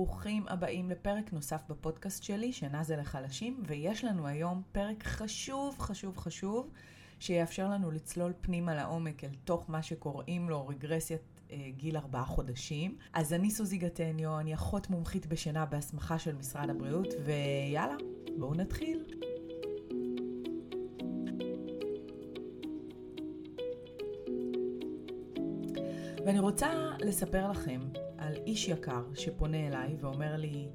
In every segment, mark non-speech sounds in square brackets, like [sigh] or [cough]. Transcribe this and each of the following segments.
ברוכים הבאים לפרק נוסף בפודקאסט שלי, שינה זה לחלשים, ויש לנו היום פרק חשוב, חשוב, חשוב, שיאפשר לנו לצלול פנימה לעומק אל תוך מה שקוראים לו רגרסיית אה, גיל ארבעה חודשים. אז אני סוזי גטניו, אני אחות מומחית בשינה בהסמכה של משרד הבריאות, ויאללה, בואו נתחיל. ואני רוצה לספר לכם על איש יקר שפונה אליי ואומר לי,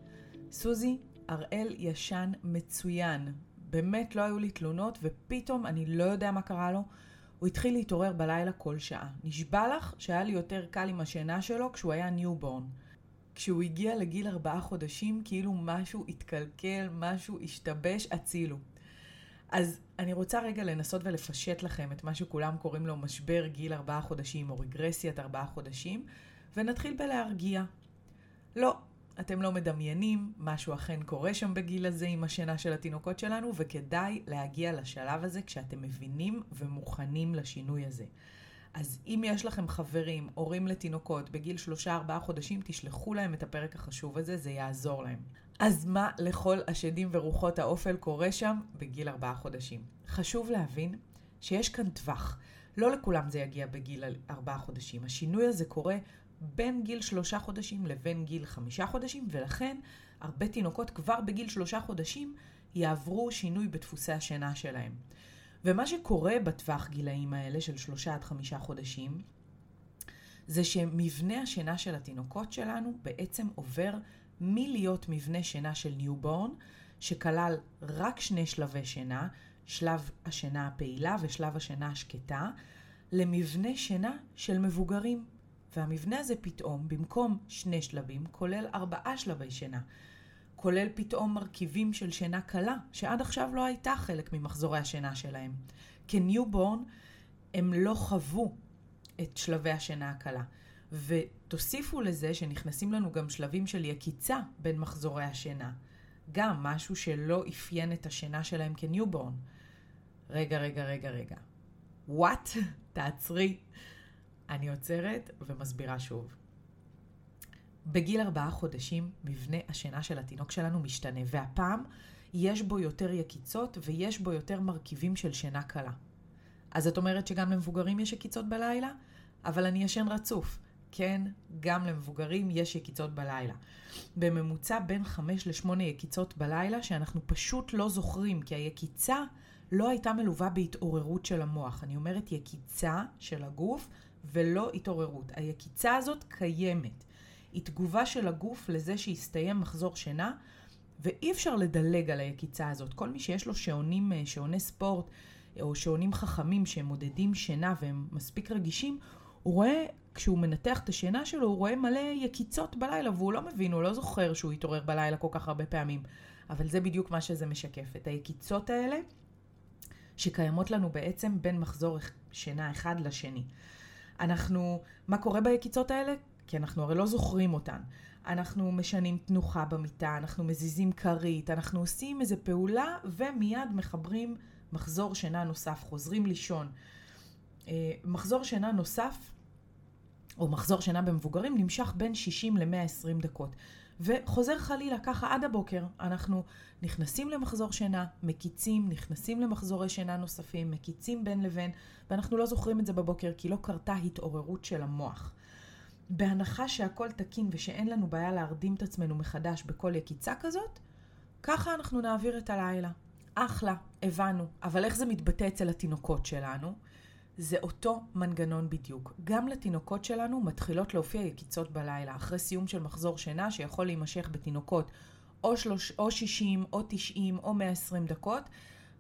סוזי, הראל ישן מצוין. באמת לא היו לי תלונות, ופתאום אני לא יודע מה קרה לו. הוא התחיל להתעורר בלילה כל שעה. נשבע לך שהיה לי יותר קל עם השינה שלו כשהוא היה newborn. כשהוא הגיע לגיל ארבעה חודשים, כאילו משהו התקלקל, משהו השתבש, הצילו. אז אני רוצה רגע לנסות ולפשט לכם את מה שכולם קוראים לו משבר גיל ארבעה חודשים או רגרסיית ארבעה חודשים, ונתחיל בלהרגיע. לא, אתם לא מדמיינים, משהו אכן קורה שם בגיל הזה עם השינה של התינוקות שלנו, וכדאי להגיע לשלב הזה כשאתם מבינים ומוכנים לשינוי הזה. אז אם יש לכם חברים, הורים לתינוקות, בגיל שלושה ארבעה חודשים, תשלחו להם את הפרק החשוב הזה, זה יעזור להם. אז מה לכל השדים ורוחות האופל קורה שם בגיל ארבעה חודשים? חשוב להבין שיש כאן טווח. לא לכולם זה יגיע בגיל ארבעה חודשים. השינוי הזה קורה בין גיל שלושה חודשים לבין גיל חמישה חודשים, ולכן הרבה תינוקות כבר בגיל שלושה חודשים יעברו שינוי בדפוסי השינה שלהם. ומה שקורה בטווח גילאים האלה של שלושה עד חמישה חודשים, זה שמבנה השינה של התינוקות שלנו בעצם עובר מלהיות מבנה שינה של newborn, שכלל רק שני שלבי שינה, שלב השינה הפעילה ושלב השינה השקטה, למבנה שינה של מבוגרים. והמבנה הזה פתאום, במקום שני שלבים, כולל ארבעה שלבי שינה. כולל פתאום מרכיבים של שינה קלה, שעד עכשיו לא הייתה חלק ממחזורי השינה שלהם. כניובורן הם לא חוו את שלבי השינה הקלה. ותוסיפו לזה שנכנסים לנו גם שלבים של יקיצה בין מחזורי השינה. גם משהו שלא אפיין את השינה שלהם כניובורן. רגע, רגע, רגע, רגע. וואט? [laughs] תעצרי. אני עוצרת ומסבירה שוב. בגיל ארבעה חודשים מבנה השינה של התינוק שלנו משתנה, והפעם יש בו יותר יקיצות ויש בו יותר מרכיבים של שינה קלה. אז את אומרת שגם למבוגרים יש יקיצות בלילה? אבל אני ישן רצוף. כן, גם למבוגרים יש יקיצות בלילה. בממוצע בין 5 ל-8 יקיצות בלילה שאנחנו פשוט לא זוכרים, כי היקיצה לא הייתה מלווה בהתעוררות של המוח. אני אומרת יקיצה של הגוף ולא התעוררות. היקיצה הזאת קיימת. היא תגובה של הגוף לזה שהסתיים מחזור שינה, ואי אפשר לדלג על היקיצה הזאת. כל מי שיש לו שעונים, אה, שעוני ספורט, או שעונים חכמים שמודדים שינה והם מספיק רגישים, הוא רואה, כשהוא מנתח את השינה שלו, הוא רואה מלא יקיצות בלילה, והוא לא מבין, הוא לא זוכר שהוא התעורר בלילה כל כך הרבה פעמים. אבל זה בדיוק מה שזה משקף. את היקיצות האלה, שקיימות לנו בעצם בין מחזור שינה אחד לשני. אנחנו, מה קורה ביקיצות האלה? כי אנחנו הרי לא זוכרים אותן. אנחנו משנים תנוחה במיטה, אנחנו מזיזים כרית, אנחנו עושים איזו פעולה ומיד מחברים מחזור שינה נוסף, חוזרים לישון. אה, מחזור שינה נוסף, או מחזור שינה במבוגרים, נמשך בין 60 ל-120 דקות. וחוזר חלילה ככה עד הבוקר. אנחנו נכנסים למחזור שינה, מקיצים, נכנסים למחזורי שינה נוספים, מקיצים בין לבין, ואנחנו לא זוכרים את זה בבוקר כי לא קרתה התעוררות של המוח. בהנחה שהכל תקין ושאין לנו בעיה להרדים את עצמנו מחדש בכל יקיצה כזאת, ככה אנחנו נעביר את הלילה. אחלה, הבנו. אבל איך זה מתבטא אצל התינוקות שלנו? זה אותו מנגנון בדיוק. גם לתינוקות שלנו מתחילות להופיע יקיצות בלילה, אחרי סיום של מחזור שינה שיכול להימשך בתינוקות או, שלוש, או 60, או 90, או 120 דקות.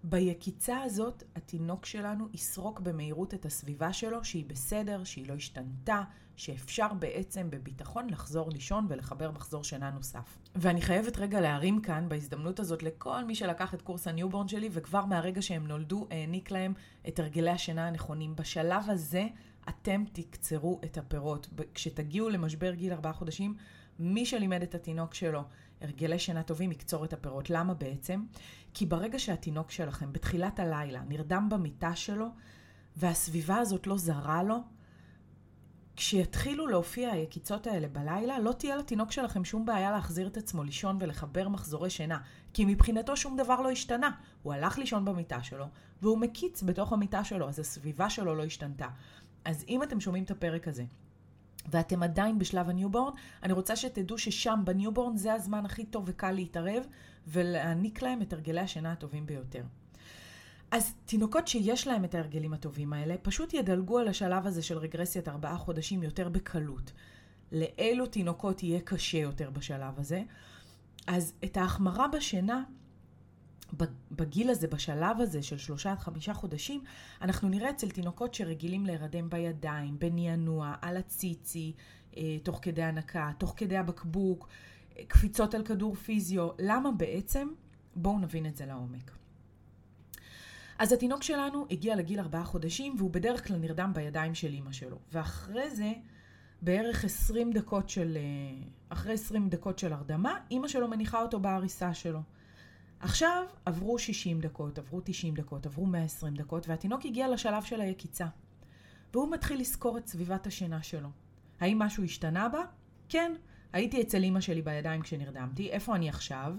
ביקיצה הזאת התינוק שלנו יסרוק במהירות את הסביבה שלו, שהיא בסדר, שהיא לא השתנתה, שאפשר בעצם בביטחון לחזור לישון ולחבר מחזור שינה נוסף. ואני חייבת רגע להרים כאן בהזדמנות הזאת לכל מי שלקח את קורס ה newborn שלי וכבר מהרגע שהם נולדו העניק להם את הרגלי השינה הנכונים. בשלב הזה אתם תקצרו את הפירות. כשתגיעו למשבר גיל ארבעה חודשים, מי שלימד את התינוק שלו הרגלי שינה טובים יקצור את הפירות. למה בעצם? כי ברגע שהתינוק שלכם בתחילת הלילה נרדם במיטה שלו והסביבה הזאת לא זרה לו, כשיתחילו להופיע היקיצות האלה בלילה, לא תהיה לתינוק שלכם שום בעיה להחזיר את עצמו לישון ולחבר מחזורי שינה, כי מבחינתו שום דבר לא השתנה. הוא הלך לישון במיטה שלו, והוא מקיץ בתוך המיטה שלו, אז הסביבה שלו לא השתנתה. אז אם אתם שומעים את הפרק הזה, ואתם עדיין בשלב ה newborn, אני רוצה שתדעו ששם ב newborn זה הזמן הכי טוב וקל להתערב ולהעניק להם את הרגלי השינה הטובים ביותר. אז תינוקות שיש להם את ההרגלים הטובים האלה, פשוט ידלגו על השלב הזה של רגרסיית ארבעה חודשים יותר בקלות. לאילו תינוקות יהיה קשה יותר בשלב הזה. אז את ההחמרה בשינה, בגיל הזה, בשלב הזה של שלושה עד חמישה חודשים, אנחנו נראה אצל תינוקות שרגילים להירדם בידיים, בנענוע, על הציצי, אה, תוך כדי הנקה, תוך כדי הבקבוק, אה, קפיצות על כדור פיזיו. למה בעצם? בואו נבין את זה לעומק. אז התינוק שלנו הגיע לגיל ארבעה חודשים והוא בדרך כלל נרדם בידיים של אימא שלו. ואחרי זה, בערך 20 דקות של, אה, אחרי 20 דקות של הרדמה, אימא שלו מניחה אותו בעריסה שלו. עכשיו עברו 60 דקות, עברו 90 דקות, עברו 120 דקות, והתינוק הגיע לשלב של היקיצה. והוא מתחיל לזכור את סביבת השינה שלו. האם משהו השתנה בה? כן. הייתי אצל אימא שלי בידיים כשנרדמתי, איפה אני עכשיו?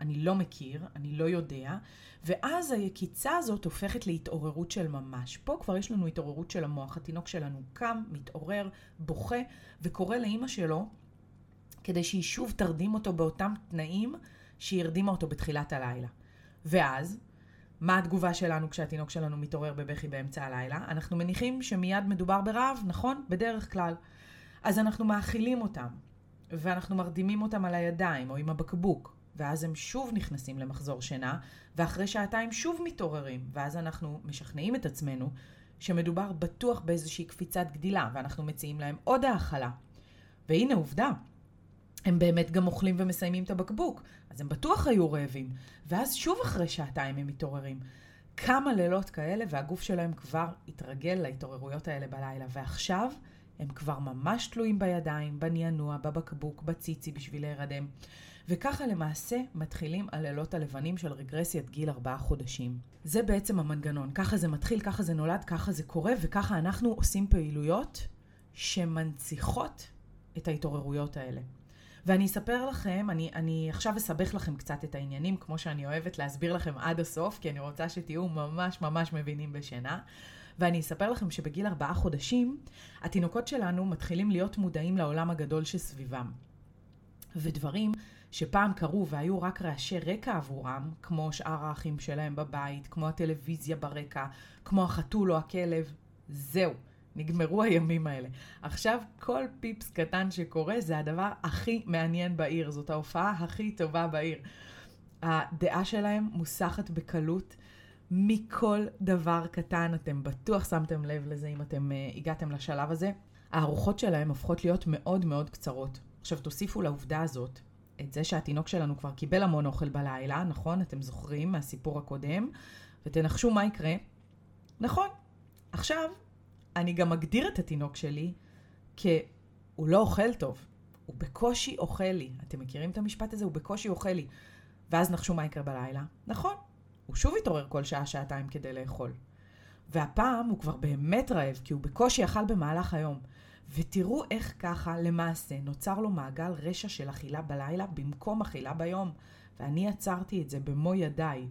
אני לא מכיר, אני לא יודע, ואז היקיצה הזאת הופכת להתעוררות של ממש. פה כבר יש לנו התעוררות של המוח, התינוק שלנו קם, מתעורר, בוכה, וקורא לאימא שלו כדי שהיא שוב תרדים אותו באותם תנאים שהיא הרדימה אותו בתחילת הלילה. ואז, מה התגובה שלנו כשהתינוק שלנו מתעורר בבכי באמצע הלילה? אנחנו מניחים שמיד מדובר ברעב, נכון? בדרך כלל. אז אנחנו מאכילים אותם, ואנחנו מרדימים אותם על הידיים או עם הבקבוק, ואז הם שוב נכנסים למחזור שינה, ואחרי שעתיים שוב מתעוררים, ואז אנחנו משכנעים את עצמנו שמדובר בטוח באיזושהי קפיצת גדילה, ואנחנו מציעים להם עוד האכלה. והנה עובדה, הם באמת גם אוכלים ומסיימים את הבקבוק, אז הם בטוח היו רעבים. ואז שוב אחרי שעתיים הם מתעוררים. כמה לילות כאלה, והגוף שלהם כבר התרגל להתעוררויות האלה בלילה. ועכשיו הם כבר ממש תלויים בידיים, בנענוע, בבקבוק, בציצי בשביל להירדם. וככה למעשה מתחילים הלילות הלבנים של רגרסיית גיל ארבעה חודשים. זה בעצם המנגנון. ככה זה מתחיל, ככה זה נולד, ככה זה קורה, וככה אנחנו עושים פעילויות שמנציחות את ההתעוררויות האלה. ואני אספר לכם, אני, אני עכשיו אסבך לכם קצת את העניינים, כמו שאני אוהבת להסביר לכם עד הסוף, כי אני רוצה שתהיו ממש ממש מבינים בשינה. ואני אספר לכם שבגיל ארבעה חודשים, התינוקות שלנו מתחילים להיות מודעים לעולם הגדול שסביבם. ודברים שפעם קרו והיו רק רעשי רקע עבורם, כמו שאר האחים שלהם בבית, כמו הטלוויזיה ברקע, כמו החתול או הכלב, זהו. נגמרו הימים האלה. עכשיו כל פיפס קטן שקורה זה הדבר הכי מעניין בעיר, זאת ההופעה הכי טובה בעיר. הדעה שלהם מוסחת בקלות מכל דבר קטן, אתם בטוח שמתם לב לזה אם אתם uh, הגעתם לשלב הזה. הארוחות שלהם הופכות להיות מאוד מאוד קצרות. עכשיו תוסיפו לעובדה הזאת את זה שהתינוק שלנו כבר קיבל המון אוכל בלילה, נכון? אתם זוכרים מהסיפור הקודם, ותנחשו מה יקרה. נכון, עכשיו אני גם מגדיר את התינוק שלי כהוא לא אוכל טוב, הוא בקושי אוכל לי. אתם מכירים את המשפט הזה? הוא בקושי אוכל לי. ואז נחשו מה יקרה בלילה. נכון, הוא שוב יתעורר כל שעה-שעתיים כדי לאכול. והפעם הוא כבר באמת רעב, כי הוא בקושי אכל במהלך היום. ותראו איך ככה למעשה נוצר לו מעגל רשע של אכילה בלילה במקום אכילה ביום. ואני עצרתי את זה במו ידיי.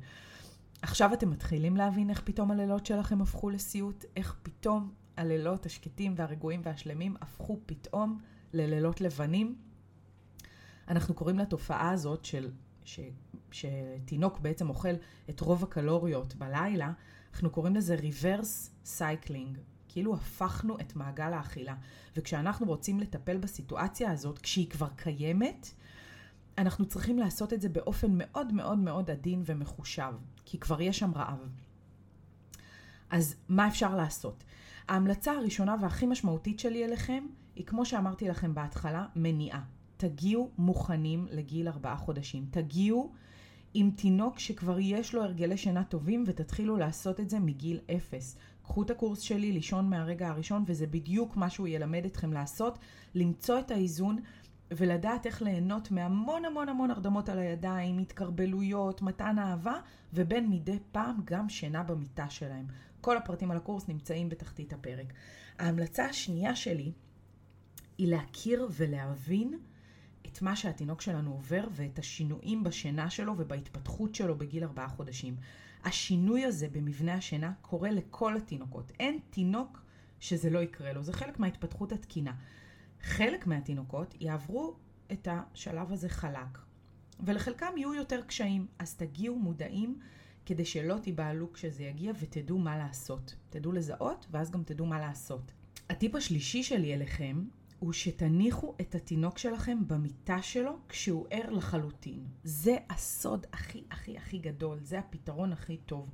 עכשיו אתם מתחילים להבין איך פתאום הלילות שלכם הפכו לסיוט? איך פתאום הלילות השקטים והרגועים והשלמים הפכו פתאום ללילות לבנים. אנחנו קוראים לתופעה הזאת של, ש, שתינוק בעצם אוכל את רוב הקלוריות בלילה, אנחנו קוראים לזה reverse cycling. כאילו הפכנו את מעגל האכילה. וכשאנחנו רוצים לטפל בסיטואציה הזאת, כשהיא כבר קיימת, אנחנו צריכים לעשות את זה באופן מאוד מאוד מאוד עדין ומחושב, כי כבר יש שם רעב. אז מה אפשר לעשות? ההמלצה הראשונה והכי משמעותית שלי אליכם היא, כמו שאמרתי לכם בהתחלה, מניעה. תגיעו מוכנים לגיל ארבעה חודשים. תגיעו עם תינוק שכבר יש לו הרגלי שינה טובים ותתחילו לעשות את זה מגיל אפס. קחו את הקורס שלי לישון מהרגע הראשון וזה בדיוק מה שהוא ילמד אתכם לעשות, למצוא את האיזון ולדעת איך ליהנות מהמון המון המון הרדמות על הידיים, התקרבלויות, מתן אהבה ובין מדי פעם גם שינה במיטה שלהם. כל הפרטים על הקורס נמצאים בתחתית הפרק. ההמלצה השנייה שלי היא להכיר ולהבין את מה שהתינוק שלנו עובר ואת השינויים בשינה שלו ובהתפתחות שלו בגיל ארבעה חודשים. השינוי הזה במבנה השינה קורה לכל התינוקות. אין תינוק שזה לא יקרה לו, זה חלק מההתפתחות התקינה. חלק מהתינוקות יעברו את השלב הזה חלק, ולחלקם יהיו יותר קשיים, אז תגיעו מודעים כדי שלא תיבהלו כשזה יגיע ותדעו מה לעשות. תדעו לזהות ואז גם תדעו מה לעשות. הטיפ השלישי שלי אליכם הוא שתניחו את התינוק שלכם במיטה שלו כשהוא ער לחלוטין. זה הסוד הכי הכי הכי גדול, זה הפתרון הכי טוב.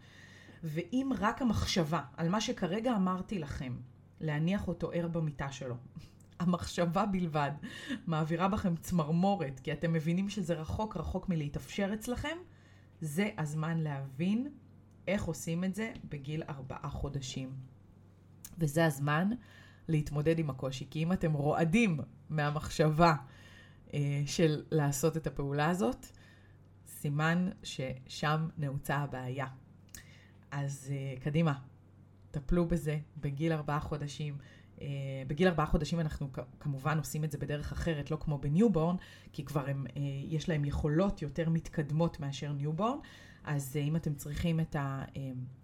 ואם רק המחשבה על מה שכרגע אמרתי לכם, להניח אותו ער במיטה שלו, [laughs] המחשבה בלבד מעבירה בכם צמרמורת, כי אתם מבינים שזה רחוק רחוק מלהתאפשר אצלכם, זה הזמן להבין איך עושים את זה בגיל ארבעה חודשים. וזה הזמן להתמודד עם הקושי, כי אם אתם רועדים מהמחשבה אה, של לעשות את הפעולה הזאת, סימן ששם נעוצה הבעיה. אז אה, קדימה, טפלו בזה בגיל ארבעה חודשים. אה, בגיל ארבעה חודשים אנחנו כמובן עושים את זה בדרך אחרת, לא כמו ב newborn, כי כבר הם, אה, יש להם יכולות יותר מתקדמות מאשר newborn. אז אה, אם אתם צריכים את, ה,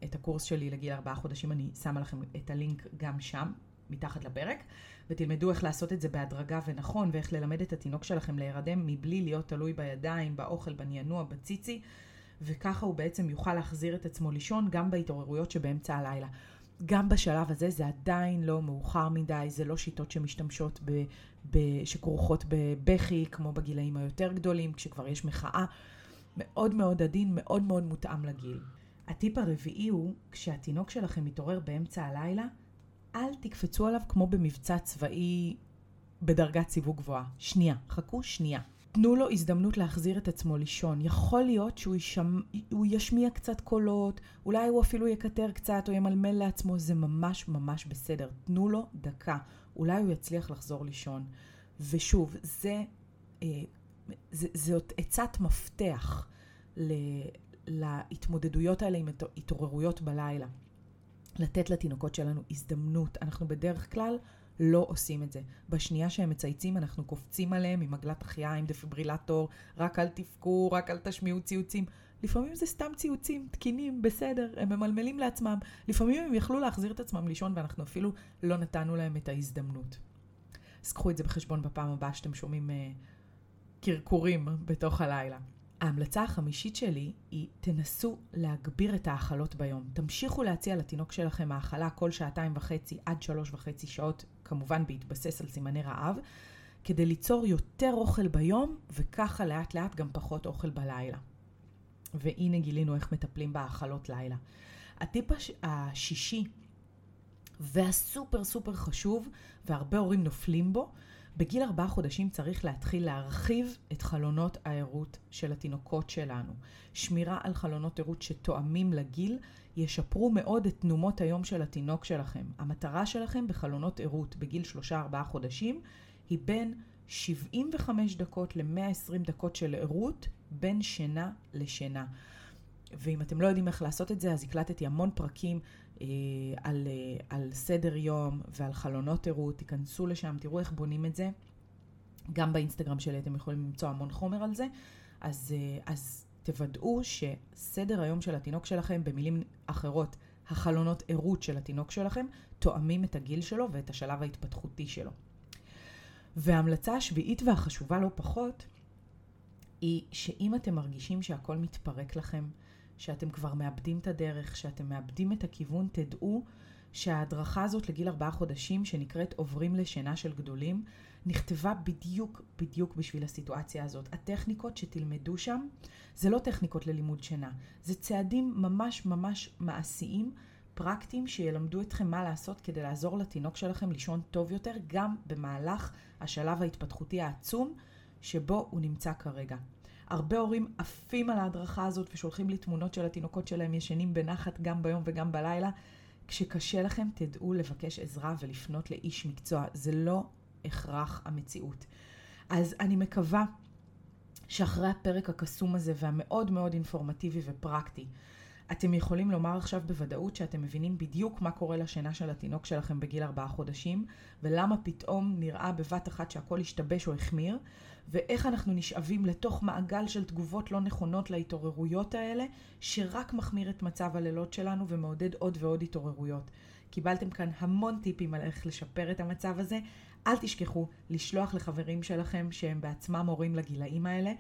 את הקורס שלי לגיל ארבעה חודשים, אני שמה לכם את הלינק גם שם, מתחת לפרק, ותלמדו איך לעשות את זה בהדרגה ונכון, ואיך ללמד את התינוק שלכם להירדם מבלי להיות תלוי בידיים, באוכל, בנענוע, בציצי, וככה הוא בעצם יוכל להחזיר את עצמו לישון גם בהתעוררויות שבאמצע הלילה. גם בשלב הזה זה עדיין לא מאוחר מדי, זה לא שיטות שמשתמשות, ב, ב, שכרוכות בבכי, כמו בגילאים היותר גדולים, כשכבר יש מחאה. מאוד מאוד עדין, מאוד מאוד מותאם לגיל. הטיפ הרביעי הוא, כשהתינוק שלכם מתעורר באמצע הלילה, אל תקפצו עליו כמו במבצע צבאי בדרגת סיווג גבוהה. שנייה, חכו שנייה. תנו לו הזדמנות להחזיר את עצמו לישון. יכול להיות שהוא ישמ... ישמיע קצת קולות, אולי הוא אפילו יקטר קצת או ימלמל לעצמו, זה ממש ממש בסדר. תנו לו דקה, אולי הוא יצליח לחזור לישון. ושוב, זה, אה, זה, זאת עצת מפתח ל, להתמודדויות האלה עם התעוררויות בלילה. לתת לתינוקות שלנו הזדמנות. אנחנו בדרך כלל לא עושים את זה. בשנייה שהם מצייצים, אנחנו קופצים עליהם עם עגלת החייאה, עם דפיברילטור, רק אל תבכו, רק אל תשמיעו ציוצים. לפעמים זה סתם ציוצים, תקינים, בסדר, הם ממלמלים לעצמם. לפעמים הם יכלו להחזיר את עצמם לישון ואנחנו אפילו לא נתנו להם את ההזדמנות. אז קחו את זה בחשבון בפעם הבאה שאתם שומעים uh, קרקורים בתוך הלילה. ההמלצה החמישית שלי היא תנסו להגביר את ההאכלות ביום. תמשיכו להציע לתינוק שלכם האכלה כל שעתיים וחצי עד שלוש וחצי שעות, כמובן בהתבסס על סימני רעב, כדי ליצור יותר אוכל ביום וככה לאט לאט גם פחות אוכל בלילה. והנה גילינו איך מטפלים בהאכלות לילה. הטיפ הש... השישי והסופר סופר חשוב, והרבה הורים נופלים בו, בגיל ארבעה חודשים צריך להתחיל להרחיב את חלונות הערות של התינוקות שלנו. שמירה על חלונות ערות שתואמים לגיל ישפרו מאוד את תנומות היום של התינוק שלכם. המטרה שלכם בחלונות ערות בגיל שלושה ארבעה חודשים היא בין 75 דקות ל-120 דקות של ערות בין שינה לשינה. ואם אתם לא יודעים איך לעשות את זה, אז הקלטתי המון פרקים על, אה, על סדר יום ועל חלונות עירות, תיכנסו לשם, תראו איך בונים את זה. גם באינסטגרם שלי אתם יכולים למצוא המון חומר על זה. אז, אה, אז תוודאו שסדר היום של התינוק שלכם, במילים אחרות, החלונות עירות של התינוק שלכם, תואמים את הגיל שלו ואת השלב ההתפתחותי שלו. וההמלצה השביעית והחשובה לא פחות, היא שאם אתם מרגישים שהכל מתפרק לכם, שאתם כבר מאבדים את הדרך, שאתם מאבדים את הכיוון, תדעו שההדרכה הזאת לגיל ארבעה חודשים, שנקראת עוברים לשינה של גדולים, נכתבה בדיוק בדיוק בשביל הסיטואציה הזאת. הטכניקות שתלמדו שם, זה לא טכניקות ללימוד שינה, זה צעדים ממש ממש מעשיים, פרקטיים, שילמדו אתכם מה לעשות כדי לעזור לתינוק שלכם לישון טוב יותר, גם במהלך השלב ההתפתחותי העצום שבו הוא נמצא כרגע. הרבה הורים עפים על ההדרכה הזאת ושולחים לי תמונות של התינוקות שלהם ישנים בנחת גם ביום וגם בלילה. כשקשה לכם, תדעו לבקש עזרה ולפנות לאיש מקצוע. זה לא הכרח המציאות. אז אני מקווה שאחרי הפרק הקסום הזה והמאוד מאוד אינפורמטיבי ופרקטי, אתם יכולים לומר עכשיו בוודאות שאתם מבינים בדיוק מה קורה לשינה של התינוק שלכם בגיל ארבעה חודשים, ולמה פתאום נראה בבת אחת שהכל השתבש או החמיר, ואיך אנחנו נשאבים לתוך מעגל של תגובות לא נכונות להתעוררויות האלה, שרק מחמיר את מצב הלילות שלנו ומעודד עוד ועוד התעוררויות. קיבלתם כאן המון טיפים על איך לשפר את המצב הזה. אל תשכחו לשלוח לחברים שלכם שהם בעצמם הורים לגילאים האלה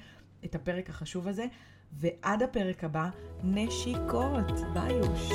את הפרק החשוב הזה. ועד הפרק הבא, נשיקות. ביי יוש.